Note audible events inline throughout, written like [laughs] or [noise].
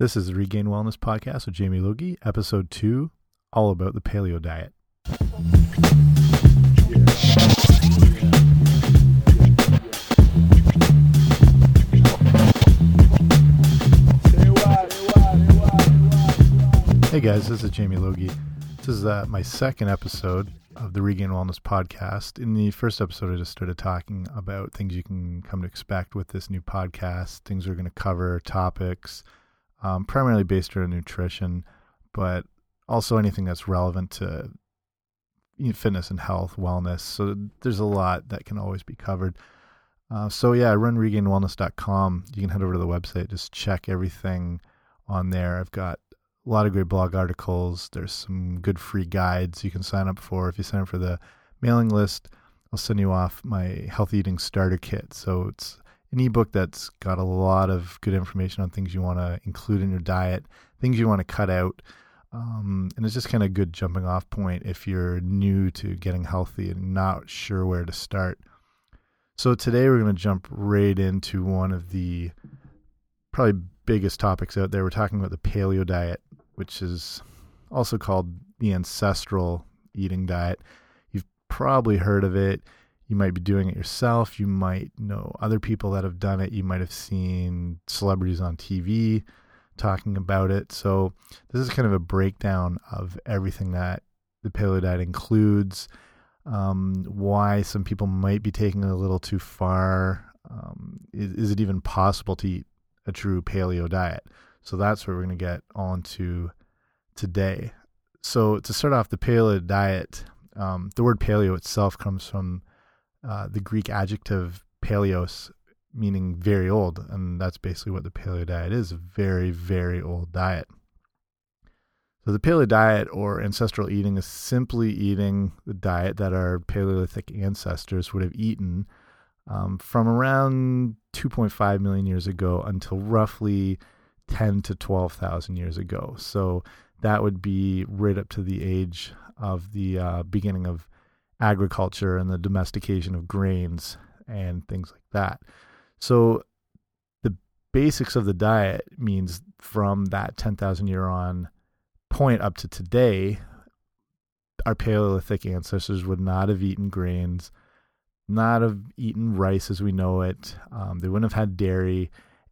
This is the Regained Wellness Podcast with Jamie Logie, episode two, all about the paleo diet. Hey guys, this is Jamie Logie. This is uh, my second episode of the Regained Wellness Podcast. In the first episode, I just started talking about things you can come to expect with this new podcast, things we're going to cover, topics, um, primarily based around nutrition, but also anything that's relevant to you know, fitness and health, wellness. So there's a lot that can always be covered. Uh, so yeah, I run regainedwellness.com. You can head over to the website, just check everything on there. I've got a lot of great blog articles. There's some good free guides you can sign up for. If you sign up for the mailing list, I'll send you off my healthy eating starter kit. So it's an ebook that's got a lot of good information on things you want to include in your diet, things you want to cut out. Um, and it's just kind of a good jumping off point if you're new to getting healthy and not sure where to start. So today we're going to jump right into one of the probably biggest topics out there. We're talking about the paleo diet, which is also called the ancestral eating diet. You've probably heard of it. You might be doing it yourself. You might know other people that have done it. You might have seen celebrities on TV talking about it. So, this is kind of a breakdown of everything that the paleo diet includes, um, why some people might be taking it a little too far. Um, is, is it even possible to eat a true paleo diet. So that's what we're going to get on to today. So to start off, the paleo diet, um, the word paleo itself comes from uh, the Greek adjective paleos, meaning very old, and that's basically what the paleo diet is—a very, very old diet. So the paleo diet or ancestral eating is simply eating the diet that our Paleolithic ancestors would have eaten um, from around 2.5 million years ago until roughly 10 to 12,000 years ago. So that would be right up to the age of the uh, beginning of agriculture and the domestication of grains and things like that. So the basics of the diet means from that 10,000 year on point up to today, our Paleolithic ancestors would not have eaten grains not have eaten rice as we know it. Um, they wouldn't have had dairy,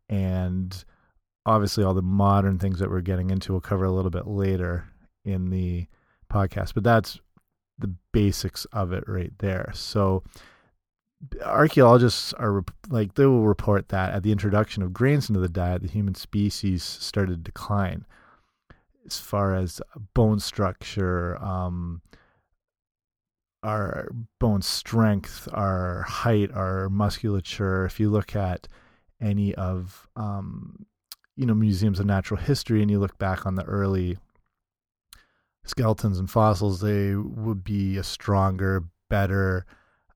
and obviously all the modern things that we're getting into we'll cover a little bit later in the podcast. But that's the basics of it right there. So archaeologists are like they will report that at the introduction of grains into the diet, the human species started to decline as far as bone structure. Um, our bone strength, our height, our musculature. If you look at any of um, you know museums of natural history and you look back on the early skeletons and fossils, they would be a stronger, better,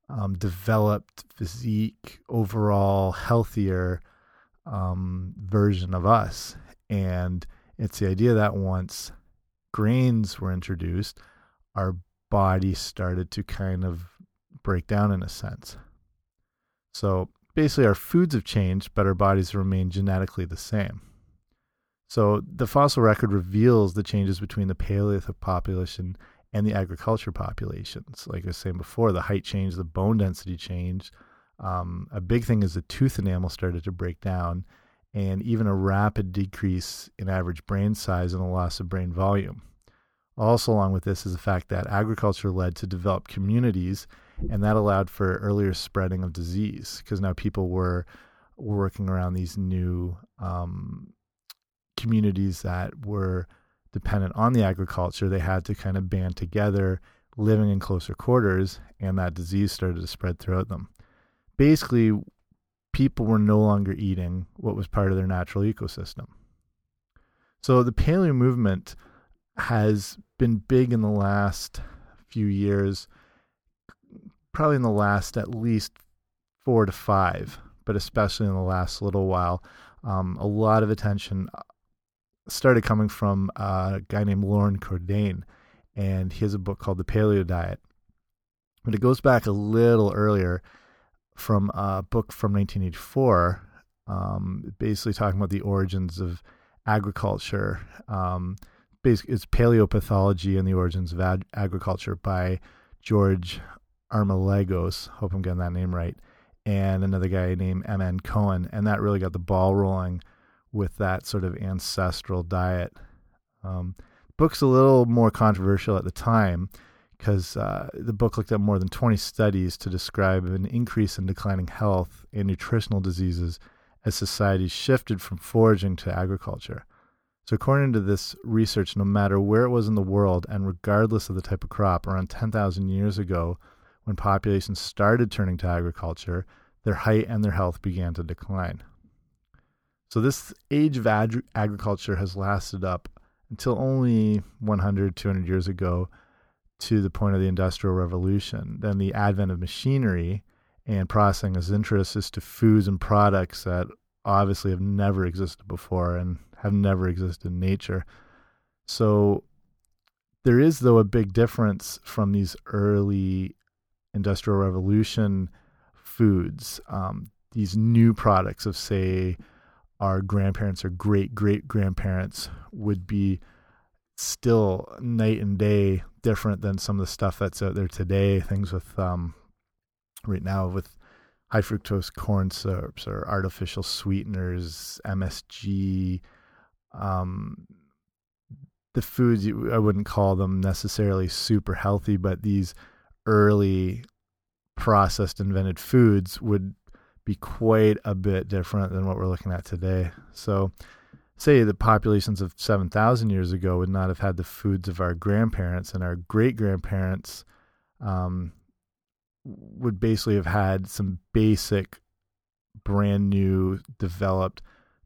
um, developed physique, overall healthier um, version of us. And it's the idea that once grains were introduced, our body started to kind of break down in a sense. So basically, our foods have changed, but our bodies remain genetically the same. So the fossil record reveals the changes between the Paleolithic population and the agriculture populations. Like I was saying before, the height changed, the bone density changed. Um, a big thing is the tooth enamel started to break down, and even a rapid decrease in average brain size and a loss of brain volume. Also, along with this, is the fact that agriculture led to developed communities, and that allowed for earlier spreading of disease because now people were working around these new um, communities that were dependent on the agriculture. They had to kind of band together, living in closer quarters, and that disease started to spread throughout them. Basically, people were no longer eating what was part of their natural ecosystem. So the paleo movement has been big in the last few years, probably in the last at least four to five, but especially in the last little while. Um, a lot of attention started coming from a guy named Loren Cordain, and he has a book called The Paleo Diet. But it goes back a little earlier from a book from 1984, um, basically talking about the origins of agriculture. Um, basically, it's paleopathology and the origins of ag agriculture by George Armelagos. Hope I'm getting that name right. And another guy named M.N. Cohen. And that really got the ball rolling with that sort of ancestral diet. Um, book's a little more controversial at the time because uh, the book looked at more than 20 studies to describe an increase in declining health and nutritional diseases as societies shifted from foraging to agriculture. So, according to this research, no matter where it was in the world and regardless of the type of crop, around 10,000 years ago, when populations started turning to agriculture, their height and their health began to decline. So, this age of ag agriculture has lasted up until only 100, 200 years ago to the point of the Industrial Revolution. Then the advent of machinery and processing has interest as to foods and products that obviously have never existed before and have never existed in nature. So there is, though, a big difference from these early Industrial Revolution foods. Um, these new products of, say, our grandparents or great great grandparents would be still night and day different than some of the stuff that's out there today. Things with um, right now with high fructose corn syrups or artificial sweeteners, MSG. Um, the foods I wouldn't call them necessarily super healthy, but these early processed invented foods would be quite a bit different than what we're looking at today. So, say the populations of 7,000 years ago would not have had the foods of our grandparents, and our great grandparents um, would basically have had some basic, brand new, developed,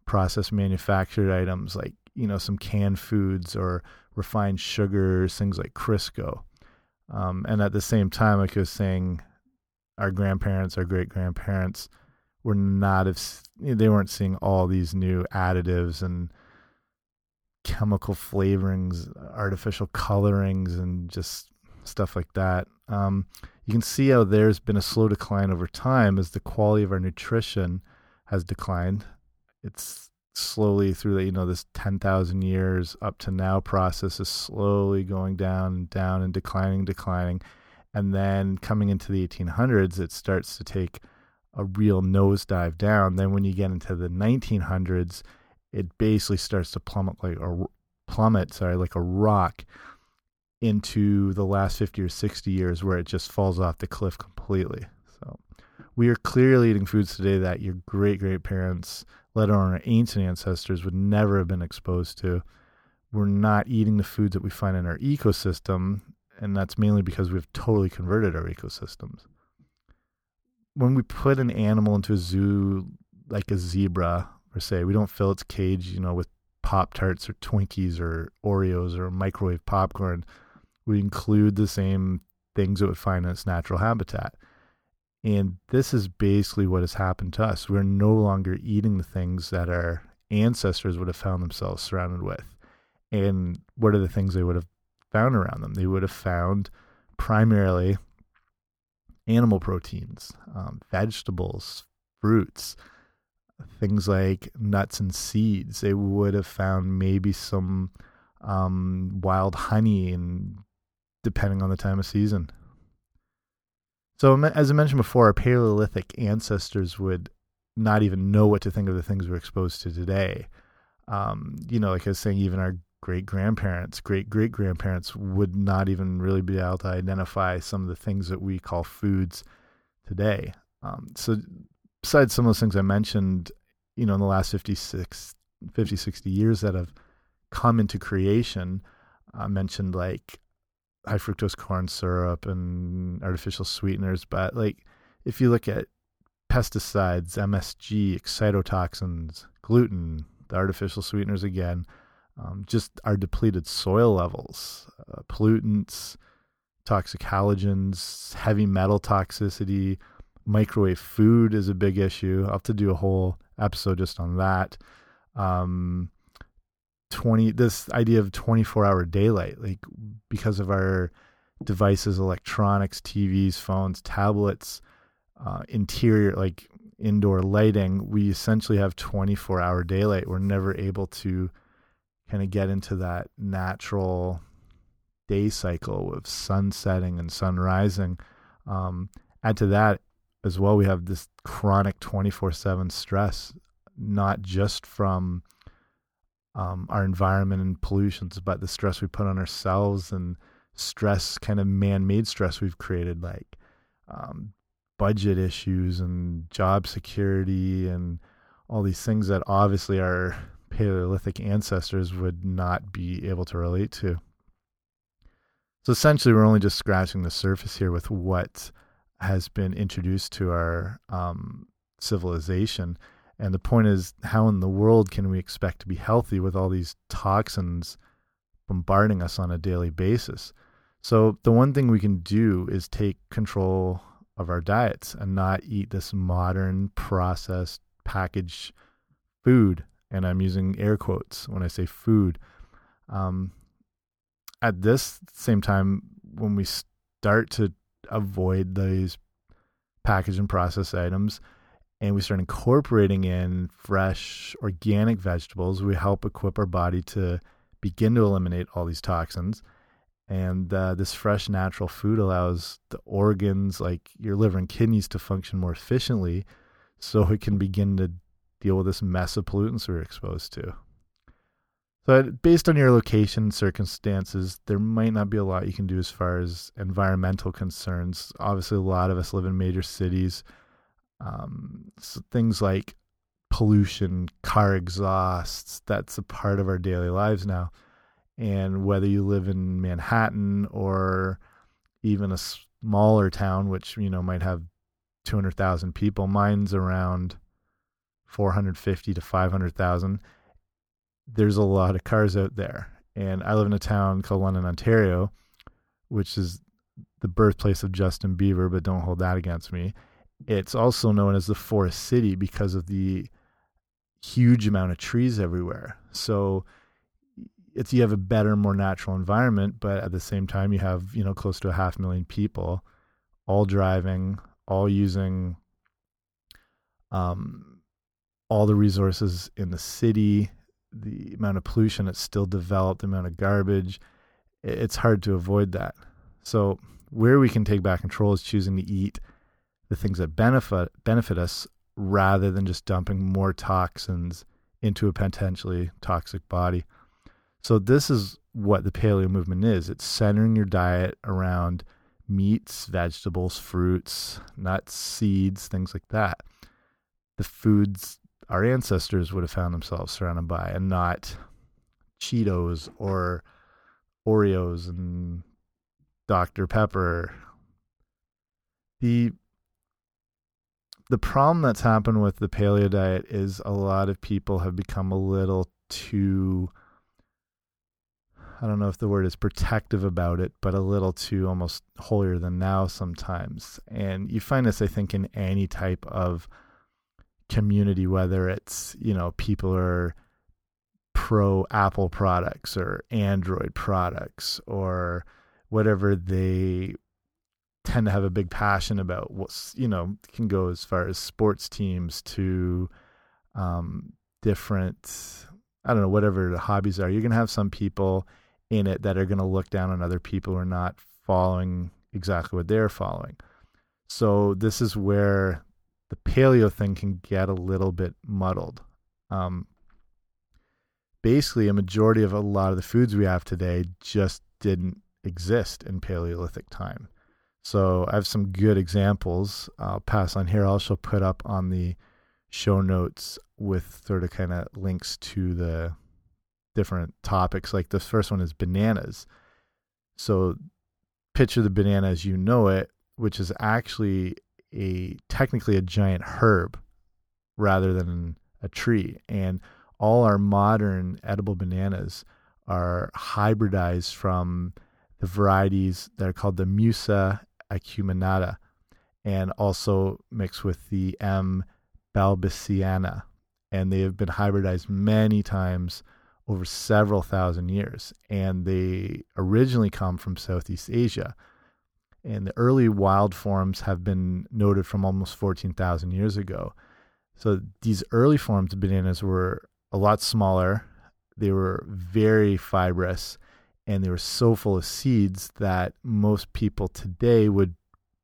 processed manufactured items like, you know, some canned foods or refined sugars, things like Crisco. Um, and at the same time, like I was saying, our grandparents, our great grandparents, were not if they weren't seeing all these new additives and chemical flavorings, artificial colorings, and just stuff like that. Um, you can see how there's been a slow decline over time as the quality of our nutrition has declined. It's slowly through the, you know this 10,000 years up to now process is slowly going down and down and declining declining and then coming into the 1800s it starts to take a real nosedive down. Then when you get into the 1900s, it basically starts to plummet like a plummet, sorry, like a rock into the last 50 or 60 years where it just falls off the cliff completely. So we are clearly eating foods today that your great great parents, let alone our ancient ancestors, would never have been exposed to. We're not eating the foods that we find in our ecosystem, and that's mainly because we've totally converted our ecosystems when we put an animal into a zoo like a zebra per se, we don't fill its cage, you know, with Pop Tarts or Twinkies or Oreos or microwave popcorn. We include the same things it would find in its natural habitat. And this is basically what has happened to us. We're no longer eating the things that our ancestors would have found themselves surrounded with. And what are the things they would have found around them? They would have found primarily animal proteins, um, vegetables, fruits, things like nuts and seeds. They would have found maybe some um, wild honey, and depending on the time of season. So, as I mentioned before, our Paleolithic ancestors would not even know what to think of the things we're exposed to today. Um, you know, like I was saying, even our great grandparents, great great grandparents would not even really be able to identify some of the things that we call foods today. Um, so, besides some of those things I mentioned, you know, in the last 56, 50, 60 years that have come into creation, I mentioned like high fructose corn syrup and artificial sweeteners. But like, if you look at pesticides, MSG, excitotoxins, gluten, the artificial sweeteners again, um, just our depleted soil levels, uh, pollutants, toxic halogens, heavy metal toxicity, microwave food is a big issue. I'll have to do a whole episode just on that. Um, 20 this idea of 24 hour daylight like because of our devices electronics tvs phones tablets uh, interior like indoor lighting we essentially have 24 hour daylight we're never able to kind of get into that natural day cycle of sun setting and sun rising. Um, add to that as well, we have this chronic 24 7 stress, not just from um, our environment and pollutions, but the stress we put on ourselves and stress, kind of man made stress we've created, like um, budget issues and job security and all these things that obviously our Paleolithic ancestors would not be able to relate to. So essentially, we're only just scratching the surface here with what has been introduced to our um, civilization. And the point is, how in the world can we expect to be healthy with all these toxins bombarding us on a daily basis? So, the one thing we can do is take control of our diets and not eat this modern processed packaged food. And I'm using air quotes when I say food. Um, at this same time, when we start to avoid these packaged and processed items and we start incorporating in fresh organic vegetables, we help equip our body to begin to eliminate all these toxins. And uh, this fresh natural food allows the organs like your liver and kidneys to function more efficiently so it can begin to deal with this mess of pollutants we're exposed to. So, based on your location circumstances, there might not be a lot you can do as far as environmental concerns. Obviously, a lot of us live in major cities. Um, so things like pollution, car exhausts, that's a part of our daily lives now. And whether you live in Manhattan or even a smaller town, which you know might have 200,000 people, mine's around 450 to 500,000 there's a lot of cars out there. And I live in a town called London, Ontario, which is the birthplace of Justin Bieber, but don't hold that against me. It's also known as the Forest City because of the huge amount of trees everywhere. So it's you have a better, more natural environment, but at the same time you have, you know, close to a half million people all driving, all using um all the resources in the city the amount of pollution that's still developed, the amount of garbage, it's hard to avoid that. So where we can take back control is choosing to eat the things that benefit benefit us rather than just dumping more toxins into a potentially toxic body. So this is what the paleo movement is. It's centering your diet around meats, vegetables, fruits, nuts, seeds, things like that. The foods our ancestors would have found themselves surrounded by and not Cheetos or Oreos and Dr. Pepper. The the problem that's happened with the paleo diet is a lot of people have become a little too I don't know if the word is protective about it, but a little too almost holier than now sometimes. And you find this, I think, in any type of community, whether it's, you know, people are pro Apple products or Android products or whatever they tend to have a big passion about what's you know can go as far as sports teams to um, different i don't know whatever the hobbies are. You're going to have some people in it that are going to look down on other people who are not following exactly what they're following. So this is where the paleo thing can get a little bit muddled. Um, basically, a majority of a lot of the foods we have today just didn't exist in Paleolithic time. So I have some good examples. I'll pass on here. I'll also put up on the show notes with sort of kind of links to the different topics. Like the first one is bananas. So picture the banana as you know it, which is actually a technically a giant herb rather than a tree. And all our modern edible bananas are hybridized from the varieties that are called the Musa acuminata and also mixed with the M. balbisiana. And they have been hybridized many times over several thousand years. And they originally come from Southeast Asia and the early wild forms have been noted from almost 14,000 years ago. So these early forms of bananas were a lot smaller, they were very fibrous and they were so full of seeds that most people today would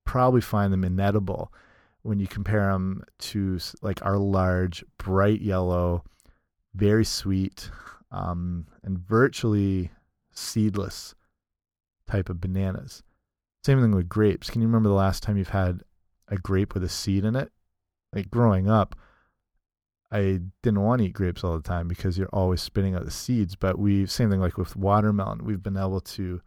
probably find them inedible when you compare them to like our large, bright yellow, very sweet, um, and virtually seedless type of bananas. Same thing with grapes. Can you remember the last time you've had a grape with a seed in it? Like growing up, I didn't want to eat grapes all the time because you're always spitting out the seeds. But we same thing like with watermelon. We've been able to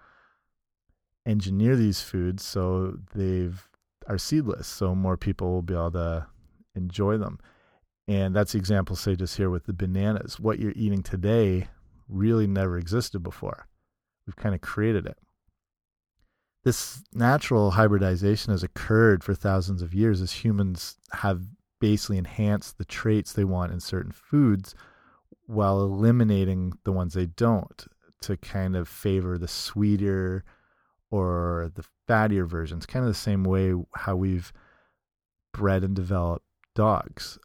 engineer these foods so they've are seedless, so more people will be able to enjoy them. And that's the example, say, just here with the bananas. What you're eating today really never existed before. We've kind of created it. This natural hybridization has occurred for thousands of years as humans have basically enhanced the traits they want in certain foods while eliminating the ones they don't to kind of favor the sweeter or the fattier versions, kind of the same way how we've bred and developed dogs.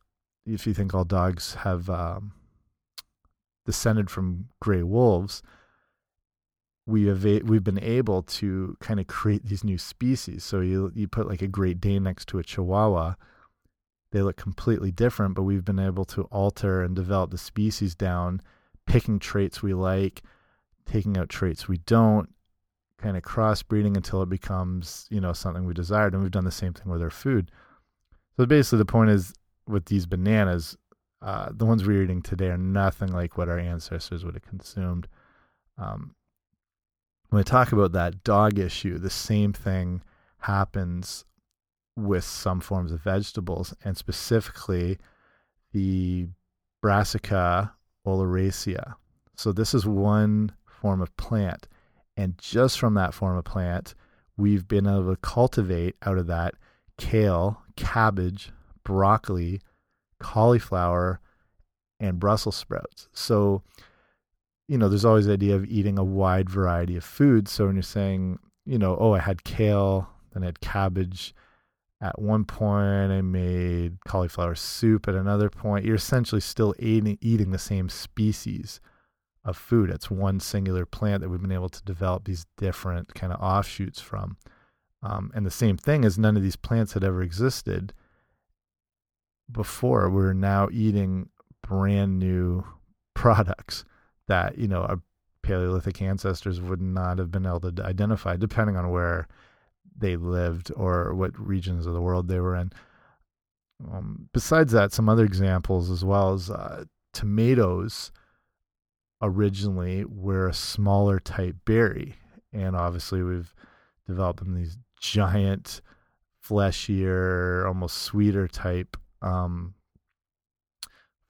If you think all dogs have um, descended from gray wolves, we have we've been able to kind of create these new species. So you you put like a Great Dane next to a Chihuahua, they look completely different, but we've been able to alter and develop the species down, picking traits we like, taking out traits we don't, kind of crossbreeding until it becomes you know something we desired and we've done the same thing with our food so basically the point is with these bananas uh, the ones we're eating today are nothing like what our ancestors would have consumed um, when I talk about that dog issue the same thing happens with some forms of vegetables and specifically the brassica oleracea so this is one form of plant and just from that form of plant, we've been able to cultivate out of that kale, cabbage, broccoli, cauliflower, and Brussels sprouts. So, you know, there's always the idea of eating a wide variety of foods. So when you're saying, you know, oh, I had kale, then I had cabbage. At one point, I made cauliflower soup. At another point, you're essentially still eating, eating the same species of food. It's one singular plant that we've been able to develop these different kind of offshoots from. Um, and the same thing is none of these plants had ever existed before. We're now eating brand new [laughs] products that, you know, our Paleolithic ancestors would not have been able to identify, depending on where they lived or what regions of the world they were in. Um, besides that, some other examples as well as uh, tomatoes originally were a smaller type berry. And obviously, we've developed them these giant, fleshier, almost sweeter type um,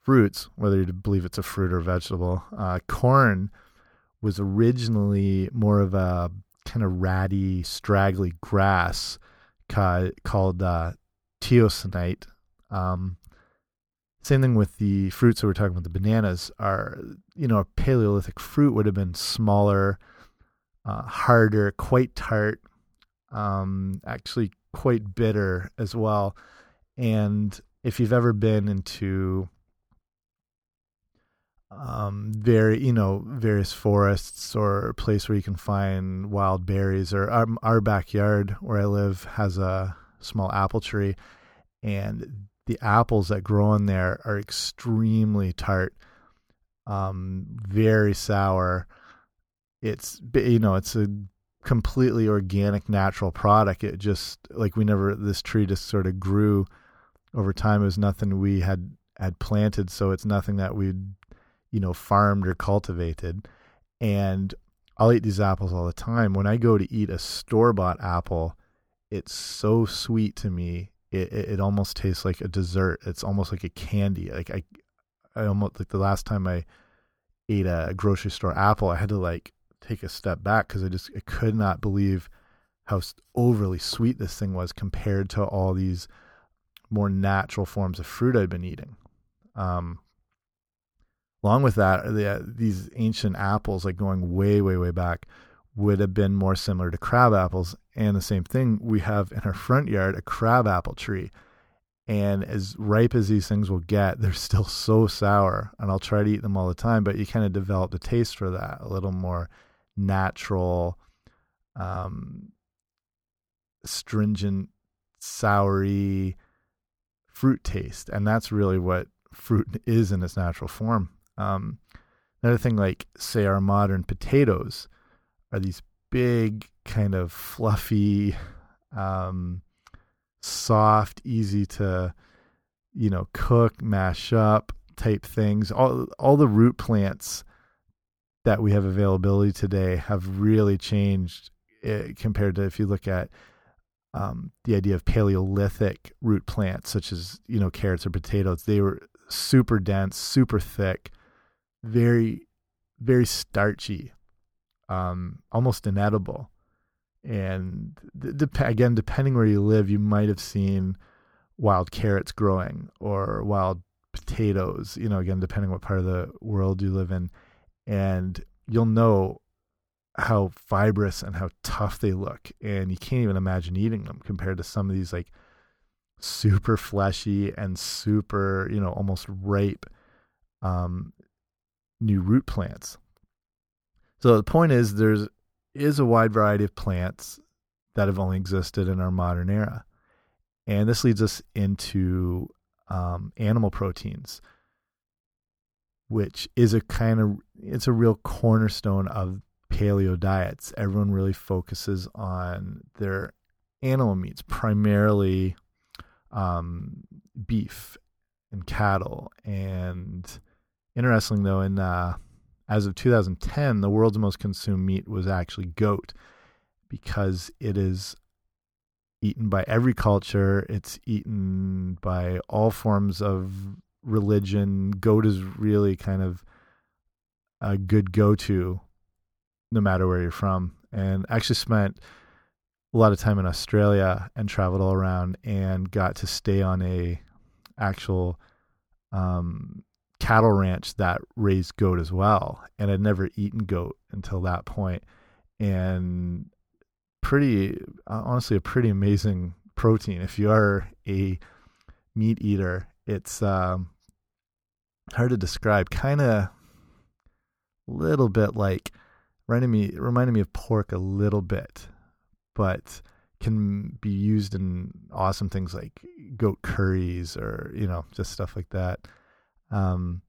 fruits, whether you believe it's a fruit or vegetable. Uh, corn was originally more of a kind of ratty, straggly grass called uh. Um, same thing with the fruits that we're talking about. The bananas are, you know, a Paleolithic fruit would have been smaller, uh, harder, quite tart, um, actually quite bitter as well. And if you've ever been into um, very, you know, various forests or a place where you can find wild berries, or our, our backyard where I live has a small apple tree, and the apples that grow in there are extremely tart, um, very sour. It's you know it's a completely organic, natural product. It just like we never this tree just sort of grew over time. It was nothing we had had planted, so it's nothing that we'd you know farmed or cultivated. And I'll eat these apples all the time. When I go to eat a store bought apple, it's so sweet to me it, it, almost tastes like a dessert. It's almost like a candy. Like I, I almost like the last time I ate a grocery store apple, I had to like take a step back because I just I could not believe how overly sweet this thing was compared to all these more natural forms of fruit I'd been eating. Um, along with that, the, these ancient apples, like going way, way, way back, would have been more similar to crab apples. And the same thing, we have in our front yard a crab apple tree. And as ripe as these things will get, [laughs] they're still so sour. And I'll try to eat them all the time, but you kind of develop the taste for that a little more natural, um, stringent, soury fruit taste. And that's really what fruit [laughs] is in its natural form. Um, another thing, like, say, our modern potatoes are these big, kind of fluffy, um, soft, easy to, you know, cook, mash up type things. All all the root plants that we have availability today have really changed eh, compared to if you look at um, the idea of Paleolithic root plants, such as you know carrots or potatoes. They were super dense, super thick, very, very starchy, um, almost inedible. And again, depending where you live, you might have seen wild carrots growing or wild potatoes, you know, again, depending what part of the world you live in. And you'll know how fibrous and how tough they look. And you can't even imagine eating them compared to some of these like super fleshy and super, you know, almost ripe um, new root plants. So the point is there's is a wide variety of plants that have only existed in our modern era. And this leads us into um, animal proteins, which is a kind of it's a real cornerstone of paleo diets. Everyone really focuses on their animal meats, primarily um, beef and cattle. And interesting though, in uh, as of 2010, the world's most consumed meat was actually goat because it is eaten by every culture. It's eaten by all forms of religion. Goat is really kind of a good go to no matter where you're from. And actually spent a lot of time in Australia and traveled all around and got to stay on a actual um, cattle ranch that raised goat as well. And I'd never eaten goat until that point. And pretty, honestly, a pretty amazing protein. If you are a meat eater, it's um, hard to describe. Kind of a little bit like reminding me reminding me of pork a little bit but can be used in awesome things like goat curries or you know just stuff like that. Um,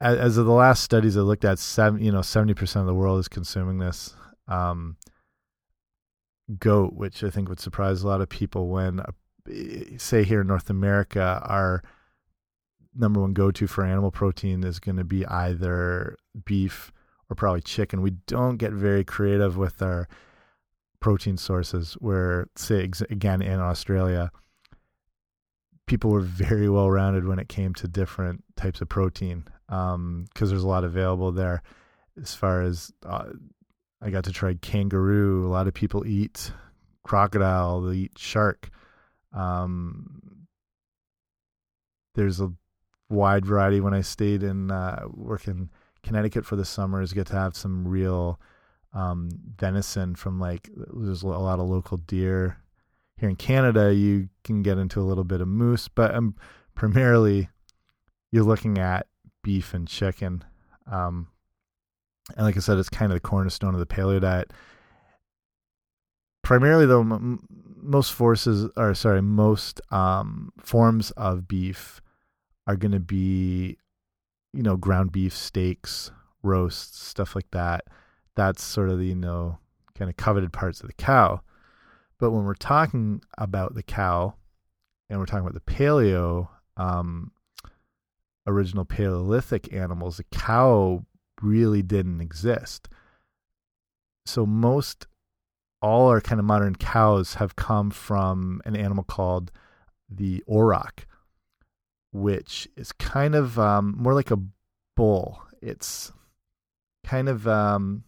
as, as of the last studies I looked at, seven you know seventy percent of the world is consuming this um, goat, which I think would surprise a lot of people. When uh, say here in North America, our number one go to for animal protein is going to be either beef or probably chicken. We don't get very creative with our protein sources where say again in Australia people were very well rounded when it came to different types of protein because um, there's a lot available there as far as uh, I got to try kangaroo a lot of people eat crocodile they eat shark um, there's a wide variety when I stayed in uh, work in Connecticut for the summers get to have some real um, venison from like there's a lot of local deer. Here in Canada, you can get into a little bit of moose, but um, primarily you're looking at beef and chicken. Um, and like I said, it's kind of the cornerstone of the paleo diet. Primarily, though, most forces, or sorry, most um, forms of beef are going to be, you know, ground beef steaks, roasts, stuff like that that's sort of the you know kind of coveted parts of the cow. But when we're talking about the cow, and we're talking about the paleo, um, original Paleolithic animals, the cow really didn't exist. So most, all our kind of modern cows have come from an animal called the auroch, which is kind of um, more like a bull. It's kind of um,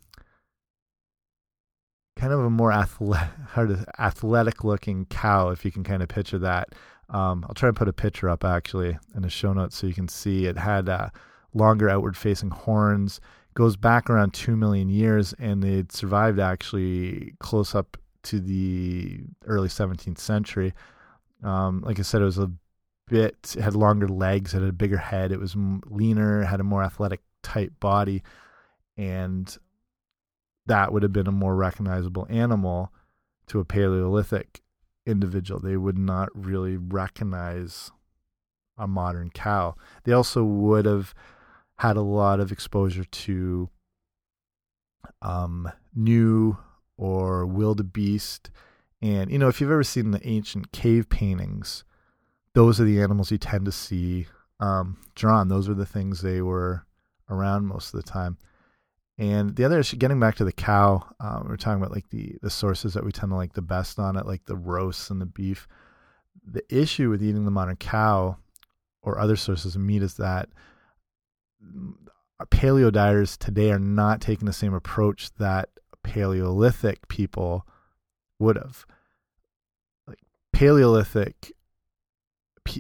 kind of a more athletic, [laughs] athletic looking cow, if you can kind of picture that. Um, I'll try and put a picture up actually in the show notes so you can see it had uh, longer outward facing horns. Goes back around two million years, and it survived actually close up to the early 17th century. Um, like I said, it was a bit, it had longer legs, it had a bigger head, it was leaner, had a more athletic type body, and that would have been a more recognizable animal to a Paleolithic individual. They would not really recognize a modern cow. They also would have had a lot of exposure to um, gnu or wildebeest. And, you know, if you've ever seen the ancient cave paintings, those are the animals you tend to see um, drawn. Those are the things they were around most of the time. And the other issue, getting back to the cow, um, we're talking about like the the sources that we tend to like the best on it, like the roasts and the beef. The issue with eating the modern cow or other sources of meat is that paleo dieters today are not taking the same approach that Paleolithic people would have. Like Paleolithic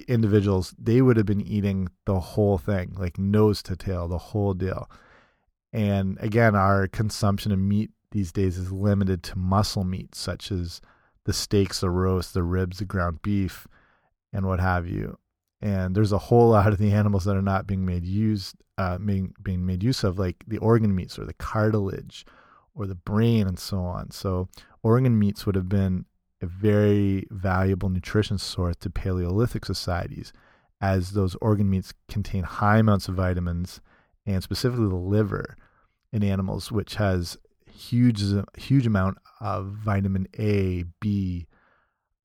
individuals, they would have been eating the whole thing, like nose to tail, the whole deal and again, our consumption of meat these days is limited to muscle meat, such as the steaks, the roast, the ribs, the ground beef, and what have you. And there's a whole lot of the animals that are not being made used, uh, being being made use of, like the organ meats or the cartilage, or the brain, and so on. So organ meats would have been a very valuable nutrition source to Paleolithic societies, as those organ meats contain high amounts of vitamins and specifically the liver in animals, which has huge huge amount of vitamin A, B,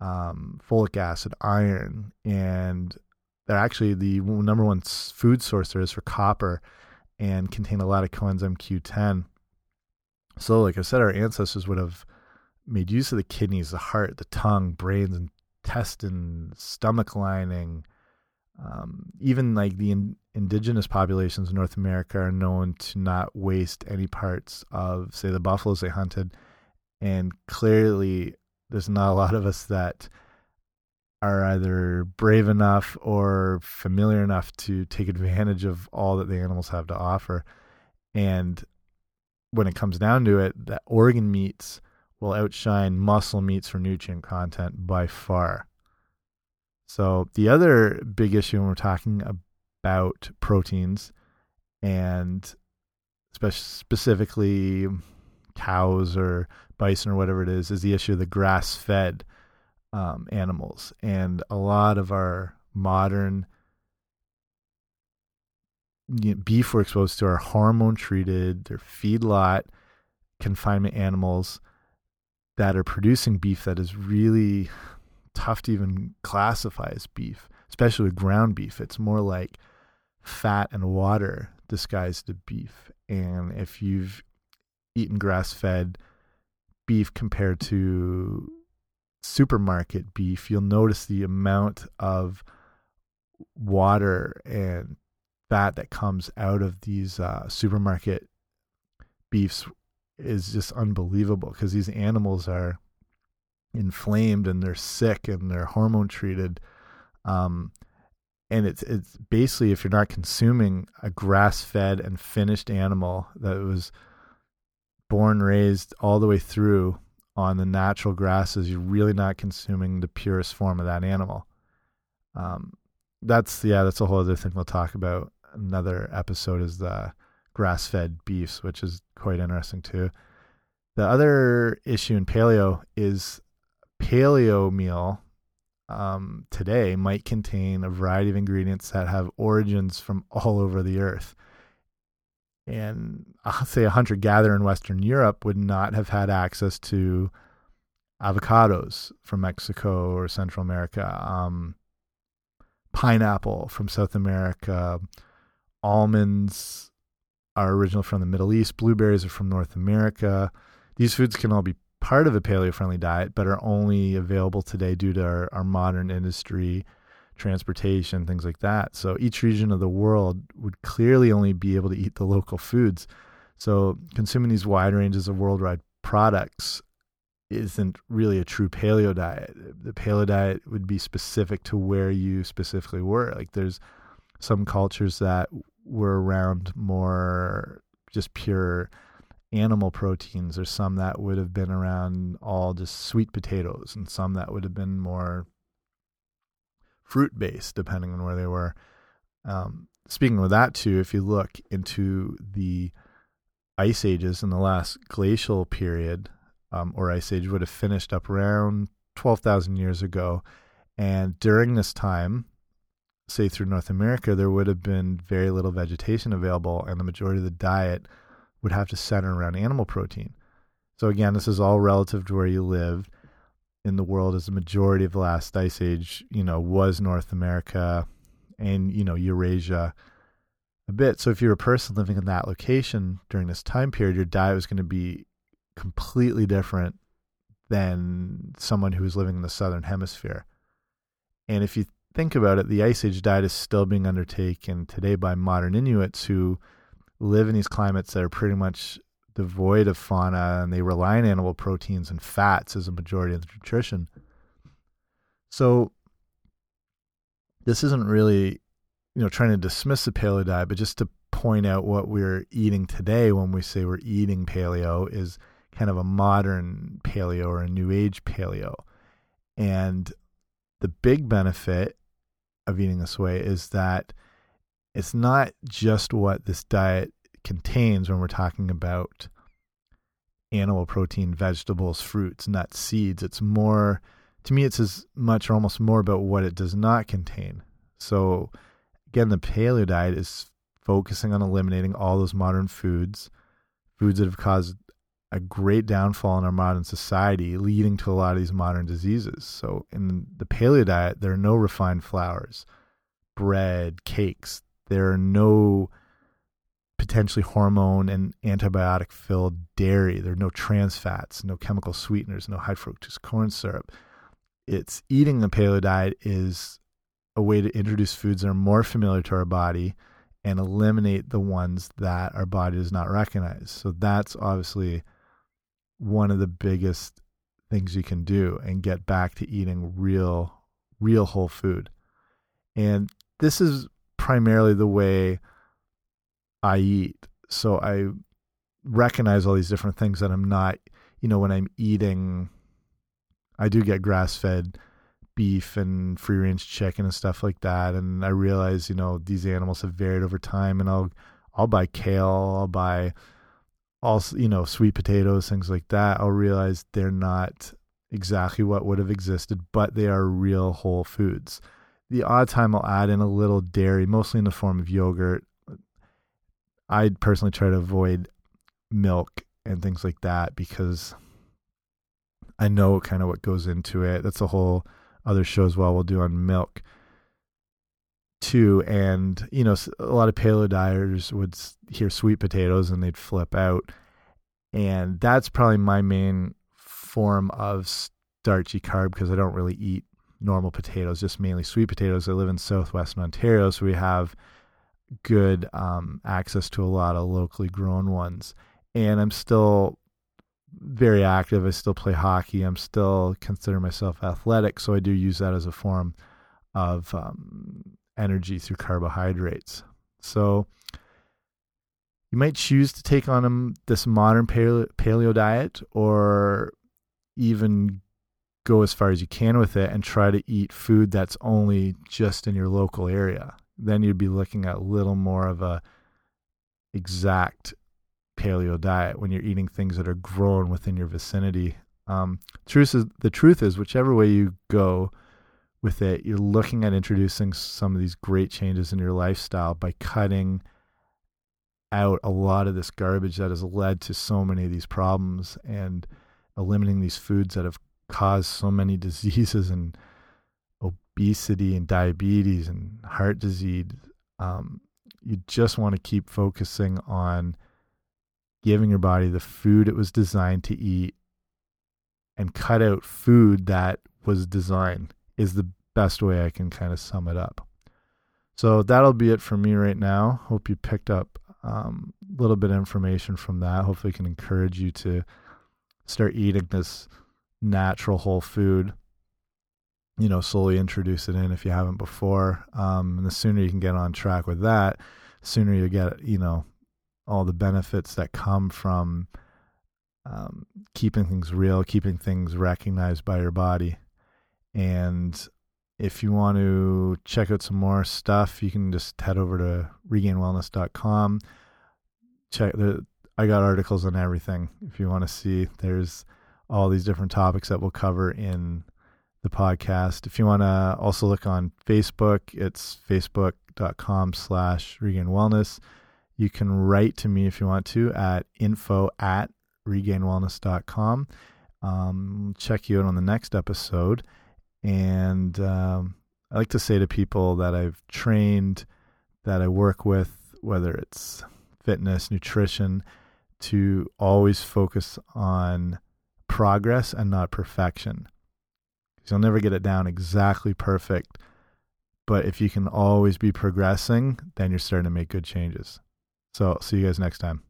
um, folic acid, iron, and they're actually the number one food source there is for copper, and contain a lot of coenzyme Q10. So, like I said, our ancestors would have made use of the kidneys, the heart, the tongue, brains, intestines, stomach lining, um, even like the in, indigenous populations in North America are known to not waste any parts of, say, the buffaloes they hunted. And clearly, there's not a lot of us that are either brave enough or familiar enough to take advantage of all that the animals have to offer. And when it comes down to it, that organ meats will outshine muscle meats for nutrient content by far. So the other big issue when we're talking about proteins and specifically cows or bison or whatever it is is the issue of the grass-fed um, animals, and a lot of our modern beef we're exposed to are hormone treated. They're feedlot confinement animals that are producing beef that is really tough to even classify as beef, especially with ground beef. It's more like fat and water disguised as beef. And if you've eaten grass fed beef compared to supermarket beef, you'll notice the amount of water and fat that comes out of these uh, supermarket beefs is just unbelievable because these animals are inflamed and they're sick and they're hormone treated. Um, and it's it's basically if you're not consuming a grass fed and finished animal that was born raised all the way through on the natural grasses, you're really not consuming the purest form of that animal. Um, that's yeah, that's a whole other thing we'll talk about. Another episode is the grass fed beefs, which is quite interesting too. The other issue in paleo is paleo meal um, today might contain a variety of ingredients that have origins from all over the earth. And I'll say a hunter gatherer in Western Europe would not have had access to avocados from Mexico or Central America, um, pineapple from South America, almonds are original from the Middle East, blueberries are from North America. These foods can all be part of a paleo friendly diet, but are only available today due to our, our modern industry, transportation, things like that. So each region of the world would clearly only be able to eat the local foods. So consuming these wide ranges of worldwide products isn't really a true paleo diet. The paleo diet would be specific to where you specifically were. Like there's some cultures that were around more just pure animal proteins. There's some that would have been around all just sweet potatoes, and some that would have been more fruit based, depending on where they were. Um, speaking of that, too, if you look into the ice ages in the last glacial period, um, or ice age would have finished up around 12,000 years ago. And during this time, say through North America, there would have been very little vegetation available, and the majority of the diet would have to center around animal protein. So, again, this is all relative to where you live in the world, as the majority of the last ice age, you know, was North America and, you know, Eurasia a bit. So, if you're a person living in that location during this time period, your diet was going to be completely different than someone who is living in the southern hemisphere. And if you think about it, the Ice Age diet is still being undertaken today by modern Inuits who live in these climates that are pretty much devoid of fauna and they rely on animal proteins and fats as a majority of the nutrition. So this isn't really, you know, trying to dismiss the paleo diet, but just to point out what we're eating today when we say we're eating paleo is kind of a modern paleo or a new age paleo. And the big benefit of eating this way is that it's not just what this diet contains when we're talking about animal protein, vegetables, fruits, nuts, seeds. It's more, to me, it's as much or almost more about what it does not contain. So, again, the paleo diet is focusing on eliminating all those modern foods, foods that have caused a great downfall in our modern society, leading to a lot of these modern diseases. So, in the paleo diet, there are no refined flours, bread, cakes. There are no potentially hormone and antibiotic filled dairy. There are no trans fats, no chemical sweeteners, no high fructose corn syrup. It's eating the paleo diet is a way to introduce foods that are more familiar to our body and eliminate the ones that our body does not recognize. So that's obviously one of the biggest things you can do and get back to eating real real whole food. And this is primarily the way I eat. So I recognize all these different things that I'm not, you know, when I'm eating I do get grass fed beef and free range chicken and stuff like that. And I realize, you know, these animals have varied over time and I'll I'll buy kale, I'll buy also you know sweet potatoes things like that. I'll realize they're not exactly what would have existed but they are real whole foods the odd time i'll add in a little dairy mostly in the form of yogurt i personally try to avoid milk and things like that because i know kind of what goes into it that's a whole other show as well we'll do on milk too. And, you know, a lot of paleo dieters would hear sweet potatoes and they'd flip out. And that's probably my main form of starchy carb because I don't really eat normal potatoes, just mainly sweet potatoes. I live in southwestern Ontario, so we have good um, access to a lot of locally grown ones. And I'm still very active. I still play hockey. I'm still consider myself athletic, so I do use that as a form of um, energy through carbohydrates. So you might choose to take on um, this modern paleo, paleo diet or even go as far as you can with it and try to eat food that's only just in your local area. Then you'd be looking at a little more of a exact paleo diet when you're eating things that are grown within your vicinity. Um, truth is, the truth is, whichever way you go, with it, you're looking at introducing some of these great changes in your lifestyle by cutting out a lot of this garbage that has led to so many of these problems and eliminating these foods that have caused so many [laughs] diseases and obesity and diabetes and heart disease. Um, you just want to keep focusing on giving your body the food it was designed to eat and cut out food that was designed is the best way I can kind of sum it up. So that'll be it for me right now. Hope you picked up um, a little bit of information from that. Hopefully, can encourage you to start eating this natural whole food. You know, slowly introduce it in if you haven't before. Um, and the sooner you can get on track with that, sooner you get, you know, all the benefits that come from um, keeping things real, keeping things recognized by your body and if you want to check out some more stuff, you can just head over to regainedwellness.com. Check the I got articles on everything. If you want to see, there's all these different topics that we'll cover in the podcast. If you want to also look on Facebook, it's facebook.com slash regain wellness. You can write to me if you want to at info at regainedwellness.com. Um, check you out on the next episode. And um, I like to say to people that I've trained, that I work with, whether it's fitness, nutrition, to always focus on progress and not perfection. Because you'll never get it down exactly perfect. But if you can always be progressing, then you're starting to make good changes. So, see you guys next time.